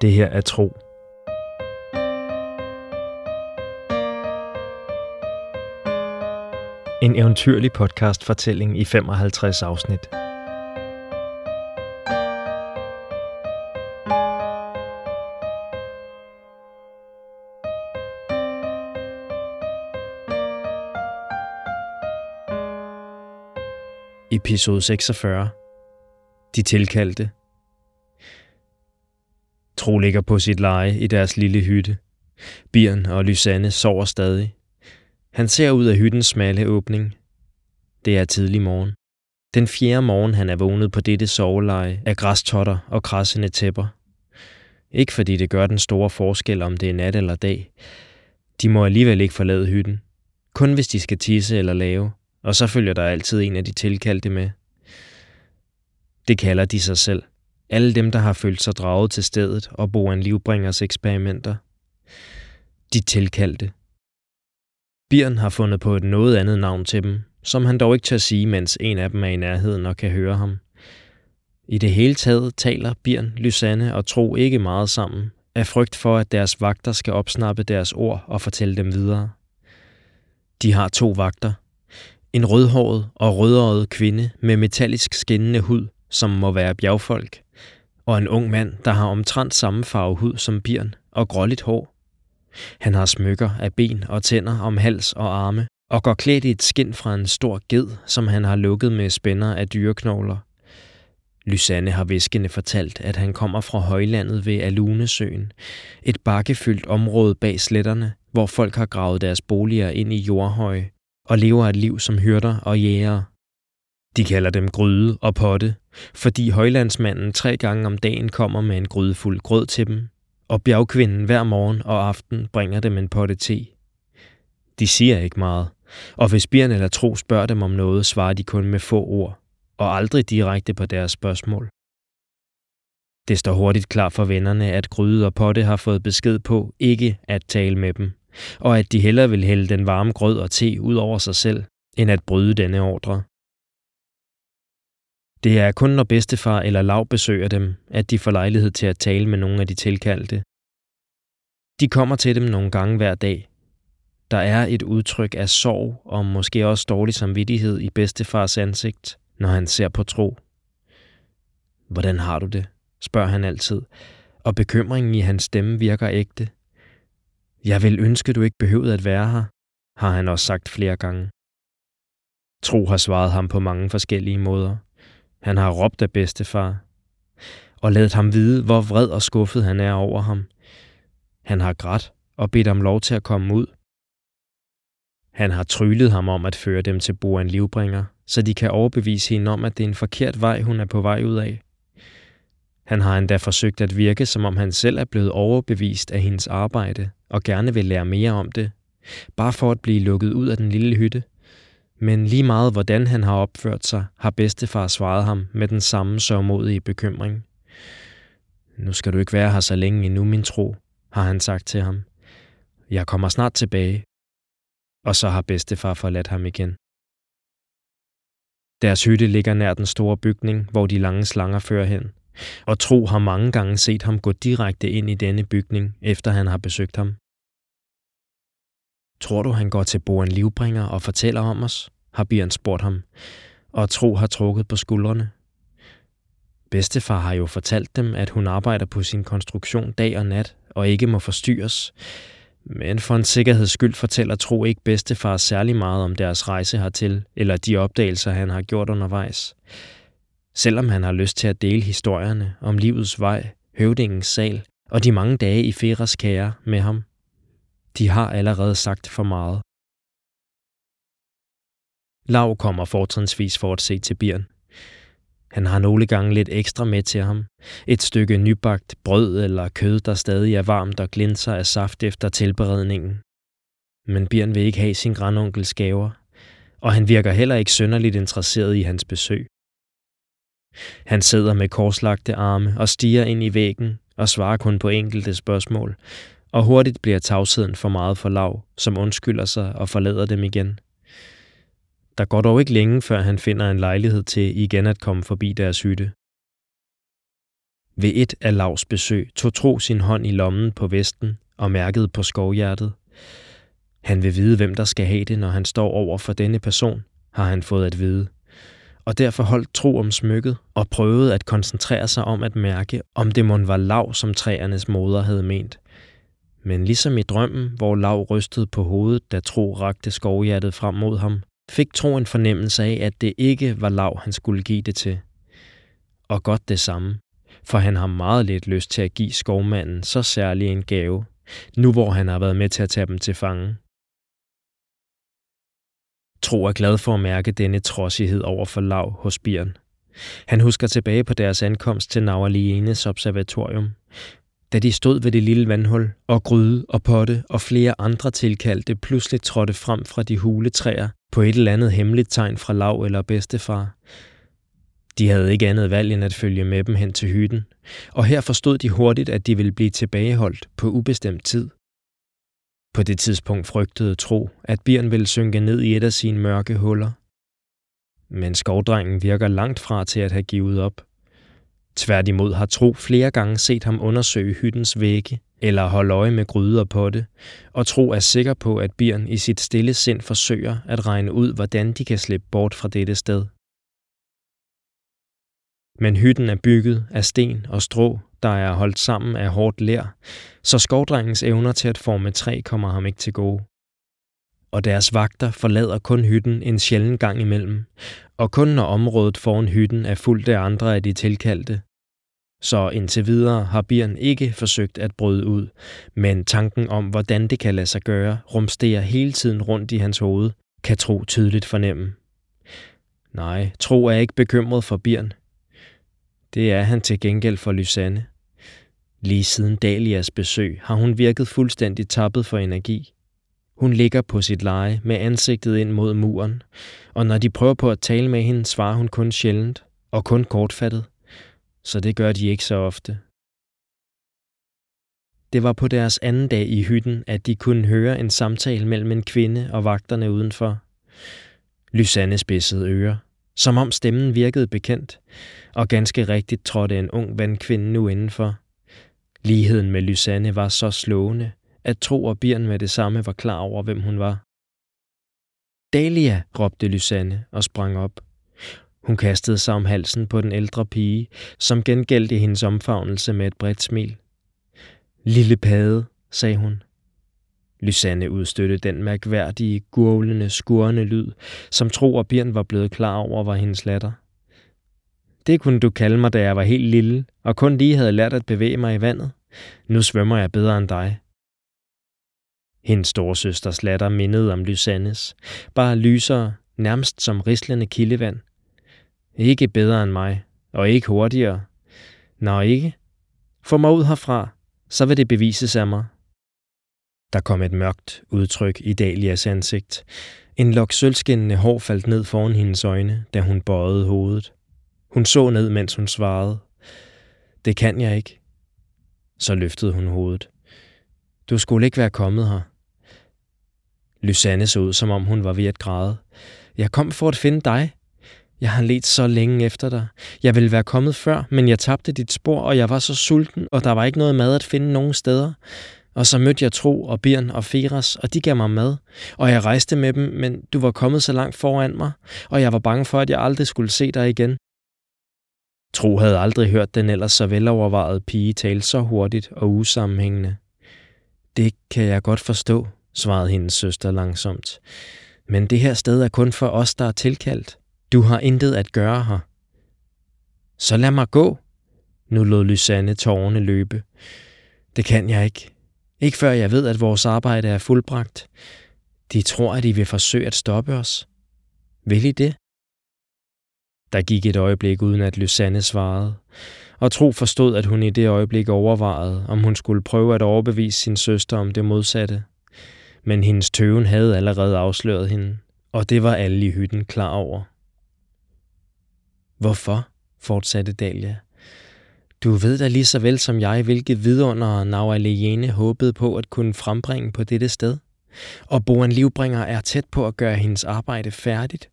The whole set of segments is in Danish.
Det her er tro. En eventyrlig podcast fortælling i 55 afsnit. Episode 46. De tilkaldte. Tro ligger på sit leje i deres lille hytte. Birn og Lysanne sover stadig. Han ser ud af hyttens smalle åbning. Det er tidlig morgen. Den fjerde morgen, han er vågnet på dette soveleje af græstotter og krassende tæpper. Ikke fordi det gør den store forskel, om det er nat eller dag. De må alligevel ikke forlade hytten. Kun hvis de skal tisse eller lave, og så følger der altid en af de tilkaldte med. Det kalder de sig selv. Alle dem, der har følt sig draget til stedet og bor en livbringers eksperimenter. De tilkaldte. Birn har fundet på et noget andet navn til dem, som han dog ikke tør sige, mens en af dem er i nærheden og kan høre ham. I det hele taget taler Birn, Lysanne og Tro ikke meget sammen, af frygt for, at deres vagter skal opsnappe deres ord og fortælle dem videre. De har to vagter. En rødhåret og rødøjet kvinde med metallisk skinnende hud, som må være bjergfolk, og en ung mand, der har omtrent samme farve hud som Birn og gråligt hår. Han har smykker af ben og tænder om hals og arme, og går klædt i et skind fra en stor ged, som han har lukket med spænder af dyreknogler. Lysanne har viskende fortalt, at han kommer fra højlandet ved Alunesøen, et bakkefyldt område bag sletterne, hvor folk har gravet deres boliger ind i jordhøje og lever et liv som hyrder og jæger. De kalder dem gryde og potte, fordi højlandsmanden tre gange om dagen kommer med en grydefuld grød til dem, og bjergkvinden hver morgen og aften bringer dem en potte te. De siger ikke meget, og hvis Bjørn eller Tro spørger dem om noget, svarer de kun med få ord, og aldrig direkte på deres spørgsmål. Det står hurtigt klar for vennerne, at Gryde og Potte har fået besked på ikke at tale med dem, og at de hellere vil hælde den varme grød og te ud over sig selv, end at bryde denne ordre. Det er kun når bedstefar eller lav besøger dem, at de får lejlighed til at tale med nogle af de tilkaldte. De kommer til dem nogle gange hver dag. Der er et udtryk af sorg og måske også dårlig samvittighed i bedstefars ansigt, når han ser på tro. Hvordan har du det? spørger han altid, og bekymringen i hans stemme virker ægte. Jeg vil ønske, du ikke behøvede at være her, har han også sagt flere gange. Tro har svaret ham på mange forskellige måder. Han har råbt af bedstefar, og ladet ham vide, hvor vred og skuffet han er over ham. Han har grædt og bedt om lov til at komme ud. Han har tryllet ham om at føre dem til en livbringer, så de kan overbevise hende om, at det er en forkert vej, hun er på vej ud af. Han har endda forsøgt at virke, som om han selv er blevet overbevist af hendes arbejde og gerne vil lære mere om det, bare for at blive lukket ud af den lille hytte – men lige meget hvordan han har opført sig, har bedstefar svaret ham med den samme sørgmodige bekymring. Nu skal du ikke være her så længe endnu, min tro, har han sagt til ham. Jeg kommer snart tilbage. Og så har bedstefar forladt ham igen. Deres hytte ligger nær den store bygning, hvor de lange slanger fører hen. Og Tro har mange gange set ham gå direkte ind i denne bygning, efter han har besøgt ham. Tror du, han går til Boren Livbringer og fortæller om os? har Bjørn spurgt ham, og Tro har trukket på skuldrene. Bedstefar har jo fortalt dem, at hun arbejder på sin konstruktion dag og nat og ikke må forstyrres. Men for en sikkerheds skyld fortæller Tro ikke bedstefar særlig meget om deres rejse hertil, eller de opdagelser, han har gjort undervejs. Selvom han har lyst til at dele historierne om livets vej, høvdingens sal og de mange dage i Feras kære med ham. De har allerede sagt for meget. Lav kommer fortrinsvis for at se til Bjørn. Han har nogle gange lidt ekstra med til ham. Et stykke nybagt brød eller kød, der stadig er varmt og glinser af saft efter tilberedningen. Men Bjørn vil ikke have sin grandonkels gaver, og han virker heller ikke synderligt interesseret i hans besøg. Han sidder med korslagte arme og stiger ind i væggen og svarer kun på enkelte spørgsmål, og hurtigt bliver tavsheden for meget for lav, som undskylder sig og forlader dem igen. Der går dog ikke længe, før han finder en lejlighed til igen at komme forbi deres hytte. Ved et af Lavs besøg tog Tro sin hånd i lommen på vesten og mærkede på skovhjertet. Han vil vide, hvem der skal have det, når han står over for denne person, har han fået at vide. Og derfor holdt Tro om smykket og prøvede at koncentrere sig om at mærke, om det mon var Lav, som træernes moder havde ment. Men ligesom i drømmen, hvor Lav rystede på hovedet, da Tro rakte skovhjertet frem mod ham, fik Tro en fornemmelse af, at det ikke var Lav, han skulle give det til. Og godt det samme, for han har meget lidt lyst til at give skovmanden så særlig en gave, nu hvor han har været med til at tage dem til fange. Tro er glad for at mærke denne trodsighed over for Lav hos Bjørn. Han husker tilbage på deres ankomst til Naualienes observatorium, da de stod ved det lille vandhul, og gryde og potte og flere andre tilkaldte pludselig trådte frem fra de hule træer på et eller andet hemmeligt tegn fra Lav eller bedstefar. De havde ikke andet valg end at følge med dem hen til hytten, og her forstod de hurtigt, at de ville blive tilbageholdt på ubestemt tid. På det tidspunkt frygtede Tro, at Bjørn ville synke ned i et af sine mørke huller. Men skovdrengen virker langt fra til at have givet op. Tværtimod har Tro flere gange set ham undersøge hyttens vægge eller holde øje med gryder på det, og Tro er sikker på, at Bjørn i sit stille sind forsøger at regne ud, hvordan de kan slippe bort fra dette sted. Men hytten er bygget af sten og strå, der er holdt sammen af hårdt lær, så skovdrengens evner til at forme træ kommer ham ikke til gode. Og deres vagter forlader kun hytten en sjælden gang imellem, og kun når området foran hytten er fuldt af andre af de tilkaldte. Så indtil videre har Bjørn ikke forsøgt at bryde ud, men tanken om, hvordan det kan lade sig gøre, rumsterer hele tiden rundt i hans hoved, kan Tro tydeligt fornemme. Nej, Tro er ikke bekymret for Bjørn. Det er han til gengæld for Lysanne. Lige siden Dalias besøg har hun virket fuldstændig tappet for energi. Hun ligger på sit leje med ansigtet ind mod muren, og når de prøver på at tale med hende, svarer hun kun sjældent og kun kortfattet, så det gør de ikke så ofte. Det var på deres anden dag i hytten, at de kunne høre en samtale mellem en kvinde og vagterne udenfor. Lysanne spidsede ører som om stemmen virkede bekendt, og ganske rigtigt trådte en ung vandkvinde nu indenfor. Ligheden med Lysanne var så slående, at Tro og Birn med det samme var klar over, hvem hun var. Dalia, råbte Lysanne og sprang op. Hun kastede sig om halsen på den ældre pige, som gengældte hendes omfavnelse med et bredt smil. Lille pade, sagde hun. Lysanne udstødte den mærkværdige, gurglende, skurrende lyd, som Tro og Birn var blevet klar over var hendes latter. Det kunne du kalde mig, da jeg var helt lille, og kun lige havde lært at bevæge mig i vandet. Nu svømmer jeg bedre end dig. Hendes storesøsters latter mindede om Lysannes, bare lysere, nærmest som rislende kildevand. Ikke bedre end mig, og ikke hurtigere. Nå ikke. Få mig ud herfra, så vil det bevises af mig, der kom et mørkt udtryk i Dalias ansigt. En lok sølvskinnende hår faldt ned foran hendes øjne, da hun bøjede hovedet. Hun så ned, mens hun svarede. Det kan jeg ikke. Så løftede hun hovedet. Du skulle ikke være kommet her. Lysanne så ud, som om hun var ved at græde. Jeg kom for at finde dig. Jeg har let så længe efter dig. Jeg ville være kommet før, men jeg tabte dit spor, og jeg var så sulten, og der var ikke noget mad at finde nogen steder. Og så mødte jeg Tro og Birn og Feras, og de gav mig mad. Og jeg rejste med dem, men du var kommet så langt foran mig, og jeg var bange for, at jeg aldrig skulle se dig igen. Tro havde aldrig hørt den ellers så velovervejede pige tale så hurtigt og usammenhængende. Det kan jeg godt forstå, svarede hendes søster langsomt. Men det her sted er kun for os, der er tilkaldt. Du har intet at gøre her. Så lad mig gå. Nu lod Lysanne tårerne løbe. Det kan jeg ikke. Ikke før jeg ved, at vores arbejde er fuldbragt. De tror, at de vil forsøge at stoppe os. Vil I det? Der gik et øjeblik uden at Lysanne svarede, og Tro forstod, at hun i det øjeblik overvejede, om hun skulle prøve at overbevise sin søster om det modsatte. Men hendes tøven havde allerede afsløret hende, og det var alle i hytten klar over. Hvorfor? fortsatte Dalia. Du ved da lige så vel som jeg, hvilke vidunder Naualejene håbede på at kunne frembringe på dette sted. Og Boan Livbringer er tæt på at gøre hendes arbejde færdigt.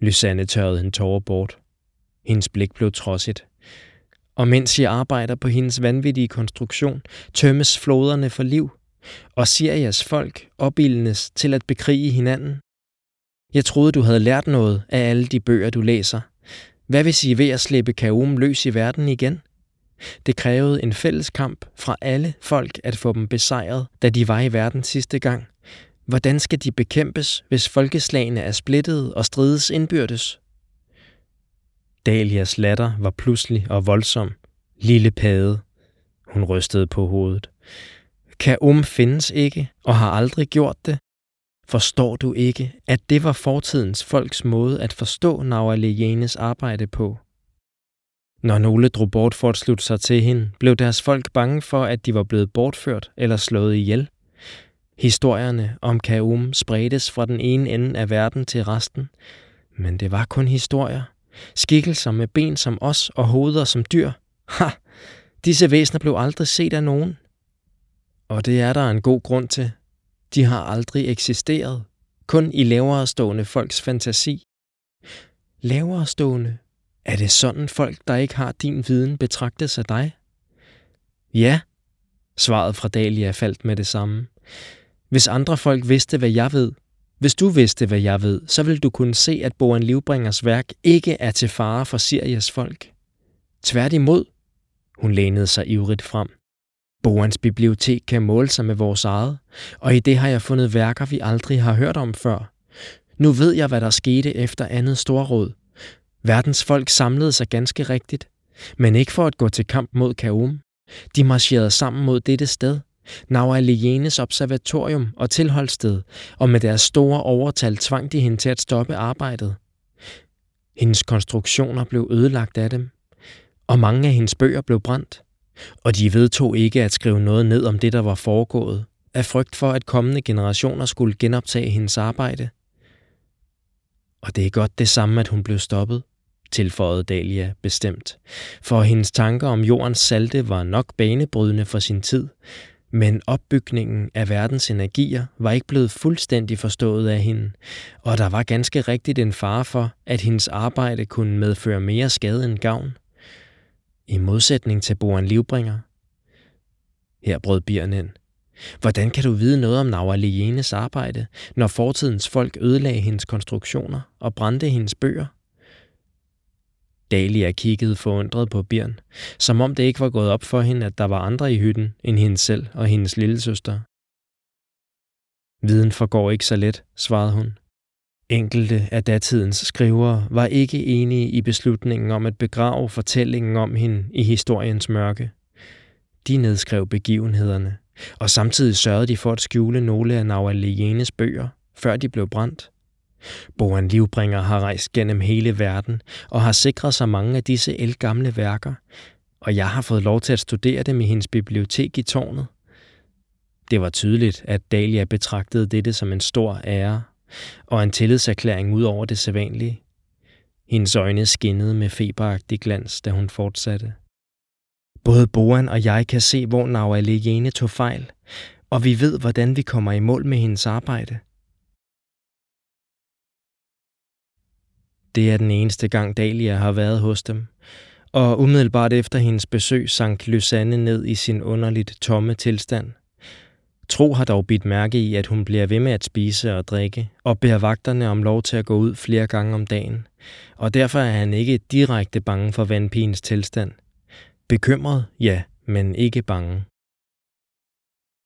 Lysanne tørrede en tårer bort. Hendes blik blev trodsigt. Og mens jeg arbejder på hendes vanvittige konstruktion, tømmes floderne for liv, og Sirias folk opildnes til at bekrige hinanden. Jeg troede, du havde lært noget af alle de bøger, du læser. Hvad hvis I er ved at slippe Kaum løs i verden igen? Det krævede en fælles kamp fra alle folk at få dem besejret, da de var i verden sidste gang. Hvordan skal de bekæmpes, hvis folkeslagene er splittet og strides indbyrdes? Dalias latter var pludselig og voldsom. Lille pade. Hun rystede på hovedet. Kaum findes ikke og har aldrig gjort det. Forstår du ikke, at det var fortidens folks måde at forstå Naualejenes arbejde på? Når nogle drog bort for at slutte sig til hende, blev deres folk bange for, at de var blevet bortført eller slået ihjel. Historierne om Kaum spredtes fra den ene ende af verden til resten, men det var kun historier. Skikkelser med ben som os og hoveder som dyr. Ha! Disse væsener blev aldrig set af nogen. Og det er der en god grund til. De har aldrig eksisteret. Kun i lavere stående folks fantasi. Lavere stående? Er det sådan folk, der ikke har din viden, betragtes af dig? Ja, svaret fra Dalia faldt med det samme. Hvis andre folk vidste, hvad jeg ved, hvis du vidste, hvad jeg ved, så vil du kunne se, at Boan Livbringers værk ikke er til fare for Sirias folk. Tværtimod, hun lænede sig ivrigt frem. Boans bibliotek kan måle sig med vores eget, og i det har jeg fundet værker, vi aldrig har hørt om før. Nu ved jeg, hvad der skete efter andet storråd. Verdens folk samlede sig ganske rigtigt, men ikke for at gå til kamp mod Kaum. De marcherede sammen mod dette sted – Naualienes observatorium og tilholdssted, og med deres store overtal tvang de hende til at stoppe arbejdet. Hendes konstruktioner blev ødelagt af dem, og mange af hendes bøger blev brændt, og de vedtog ikke at skrive noget ned om det, der var foregået, af frygt for, at kommende generationer skulle genoptage hendes arbejde. Og det er godt det samme, at hun blev stoppet, tilføjede Dalia bestemt, for hendes tanker om jordens salte var nok banebrydende for sin tid, men opbygningen af verdens energier var ikke blevet fuldstændig forstået af hende, og der var ganske rigtigt en fare for, at hendes arbejde kunne medføre mere skade end gavn. I modsætning til Boren Livbringer. Her brød Birn ind. Hvordan kan du vide noget om Naualienes arbejde, når fortidens folk ødelagde hendes konstruktioner og brændte hendes bøger? Dalia kiggede forundret på Birn, som om det ikke var gået op for hende, at der var andre i hytten end hende selv og hendes lillesøster. Viden forgår ikke så let, svarede hun. Enkelte af datidens skrivere var ikke enige i beslutningen om at begrave fortællingen om hende i historiens mørke. De nedskrev begivenhederne, og samtidig sørgede de for at skjule nogle af Naualienes bøger, før de blev brændt. Boan Livbringer har rejst gennem hele verden og har sikret sig mange af disse elgamle værker, og jeg har fået lov til at studere dem i hendes bibliotek i tårnet. Det var tydeligt, at Dahlia betragtede dette som en stor ære og en tillidserklæring ud over det sædvanlige. Hendes øjne skinnede med feberagtig glans, da hun fortsatte. Både Boan og jeg kan se, hvor Nava Jene tog fejl, og vi ved, hvordan vi kommer i mål med hendes arbejde – Det er den eneste gang Dalia har været hos dem. Og umiddelbart efter hendes besøg sank Lysanne ned i sin underligt tomme tilstand. Tro har dog bidt mærke i, at hun bliver ved med at spise og drikke, og beder vagterne om lov til at gå ud flere gange om dagen. Og derfor er han ikke direkte bange for vandpigens tilstand. Bekymret, ja, men ikke bange.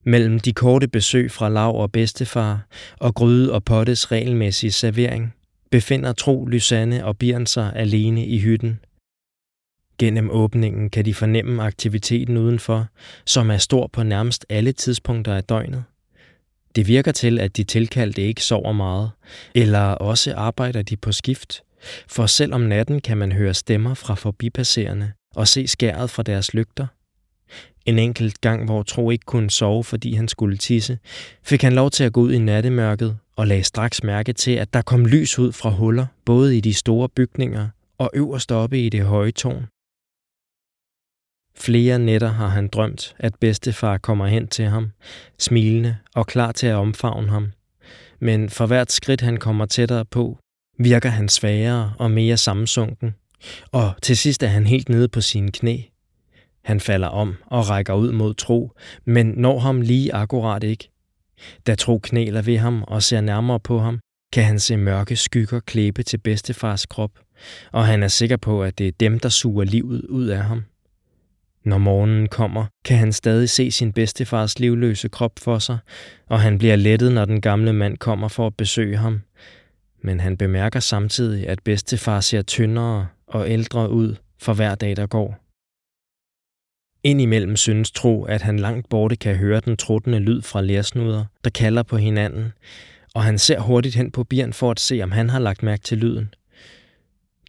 Mellem de korte besøg fra lav og bedstefar og gryde og pottes regelmæssige servering, befinder Tro, Lysanne og Birn sig alene i hytten. Gennem åbningen kan de fornemme aktiviteten udenfor, som er stor på nærmest alle tidspunkter af døgnet. Det virker til, at de tilkaldte ikke sover meget, eller også arbejder de på skift, for selv om natten kan man høre stemmer fra forbipasserende og se skæret fra deres lygter. En enkelt gang, hvor Tro ikke kunne sove, fordi han skulle tisse, fik han lov til at gå ud i nattemørket og lagde straks mærke til, at der kom lys ud fra huller, både i de store bygninger og øverst oppe i det høje tårn. Flere nætter har han drømt, at bedstefar kommer hen til ham, smilende og klar til at omfavne ham. Men for hvert skridt, han kommer tættere på, virker han svagere og mere sammensunken, og til sidst er han helt nede på sine knæ, Han falder om og rækker ud mod Tro, men når ham lige akkurat ikke. Da Tro knæler ved ham og ser nærmere på ham, kan han se mørke skygger klæbe til bedstefars krop, og han er sikker på, at det er dem, der suger livet ud af ham. Når morgenen kommer, kan han stadig se sin bedstefars livløse krop for sig, og han bliver lettet, når den gamle mand kommer for at besøge ham. Men han bemærker samtidig, at bedstefar ser tyndere og ældre ud for hver dag, der går. Indimellem synes Tro, at han langt borte kan høre den truttende lyd fra lærsnuder, der kalder på hinanden, og han ser hurtigt hen på Bjørn for at se, om han har lagt mærke til lyden.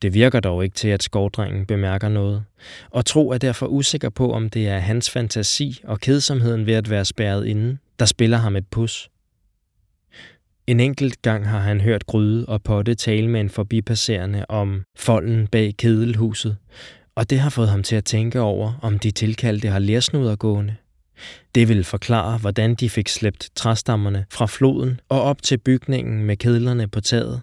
Det virker dog ikke til, at skovdrengen bemærker noget, og Tro er derfor usikker på, om det er hans fantasi og kedsomheden ved at være spærret inde, der spiller ham et pus. En enkelt gang har han hørt Gryde og Potte tale med en forbipasserende om folden bag kedelhuset, og det har fået ham til at tænke over, om de tilkaldte har lærsnuder gående. Det vil forklare, hvordan de fik slæbt træstammerne fra floden og op til bygningen med kedlerne på taget.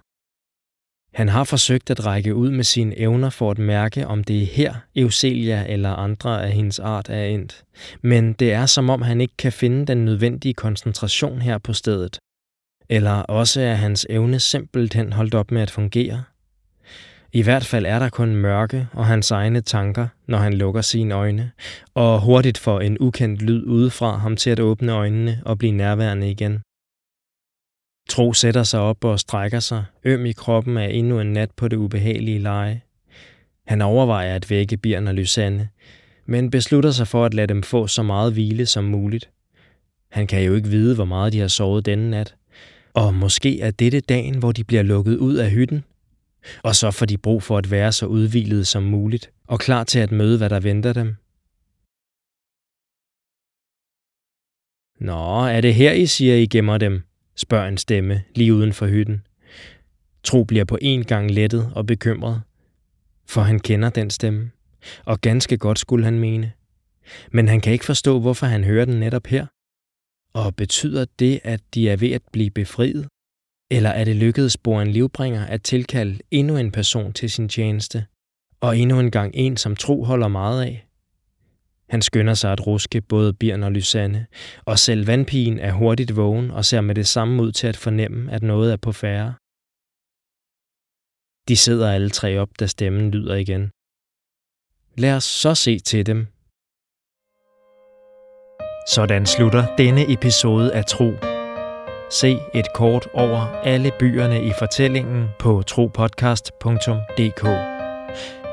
Han har forsøgt at række ud med sine evner for at mærke, om det er her Euselia eller andre af hendes art er endt. Men det er som om han ikke kan finde den nødvendige koncentration her på stedet. Eller også er hans evne simpelthen holdt op med at fungere. I hvert fald er der kun mørke og hans egne tanker, når han lukker sine øjne, og hurtigt får en ukendt lyd udefra ham til at åbne øjnene og blive nærværende igen. Tro sætter sig op og strækker sig, øm i kroppen af endnu en nat på det ubehagelige leje. Han overvejer at vække Birn og Lysanne, men beslutter sig for at lade dem få så meget hvile som muligt. Han kan jo ikke vide, hvor meget de har sovet denne nat. Og måske er dette dagen, hvor de bliver lukket ud af hytten. Og så får de brug for at være så udvilede som muligt og klar til at møde, hvad der venter dem. Nå, er det her, I siger, I gemmer dem? Spørger en stemme lige uden for hytten. Tro bliver på en gang lettet og bekymret, for han kender den stemme, og ganske godt skulle han mene. Men han kan ikke forstå, hvorfor han hører den netop her. Og betyder det, at de er ved at blive befriet? Eller er det lykkedes en livbringer at tilkalde endnu en person til sin tjeneste, og endnu en gang en, som tro holder meget af? Han skynder sig at ruske både Birn og Lysanne, og selv vandpigen er hurtigt vågen og ser med det samme ud til at fornemme, at noget er på færre. De sidder alle tre op, da stemmen lyder igen. Lad os så se til dem. Sådan slutter denne episode af Tro. Se et kort over alle byerne i fortællingen på tropodcast.dk.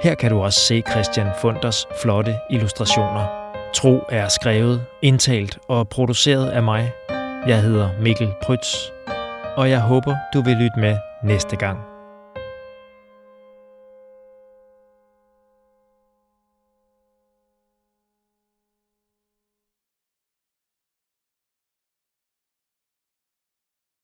Her kan du også se Christian Funders flotte illustrationer. Tro er skrevet, indtalt og produceret af mig. Jeg hedder Mikkel Prytz, og jeg håber, du vil lytte med næste gang.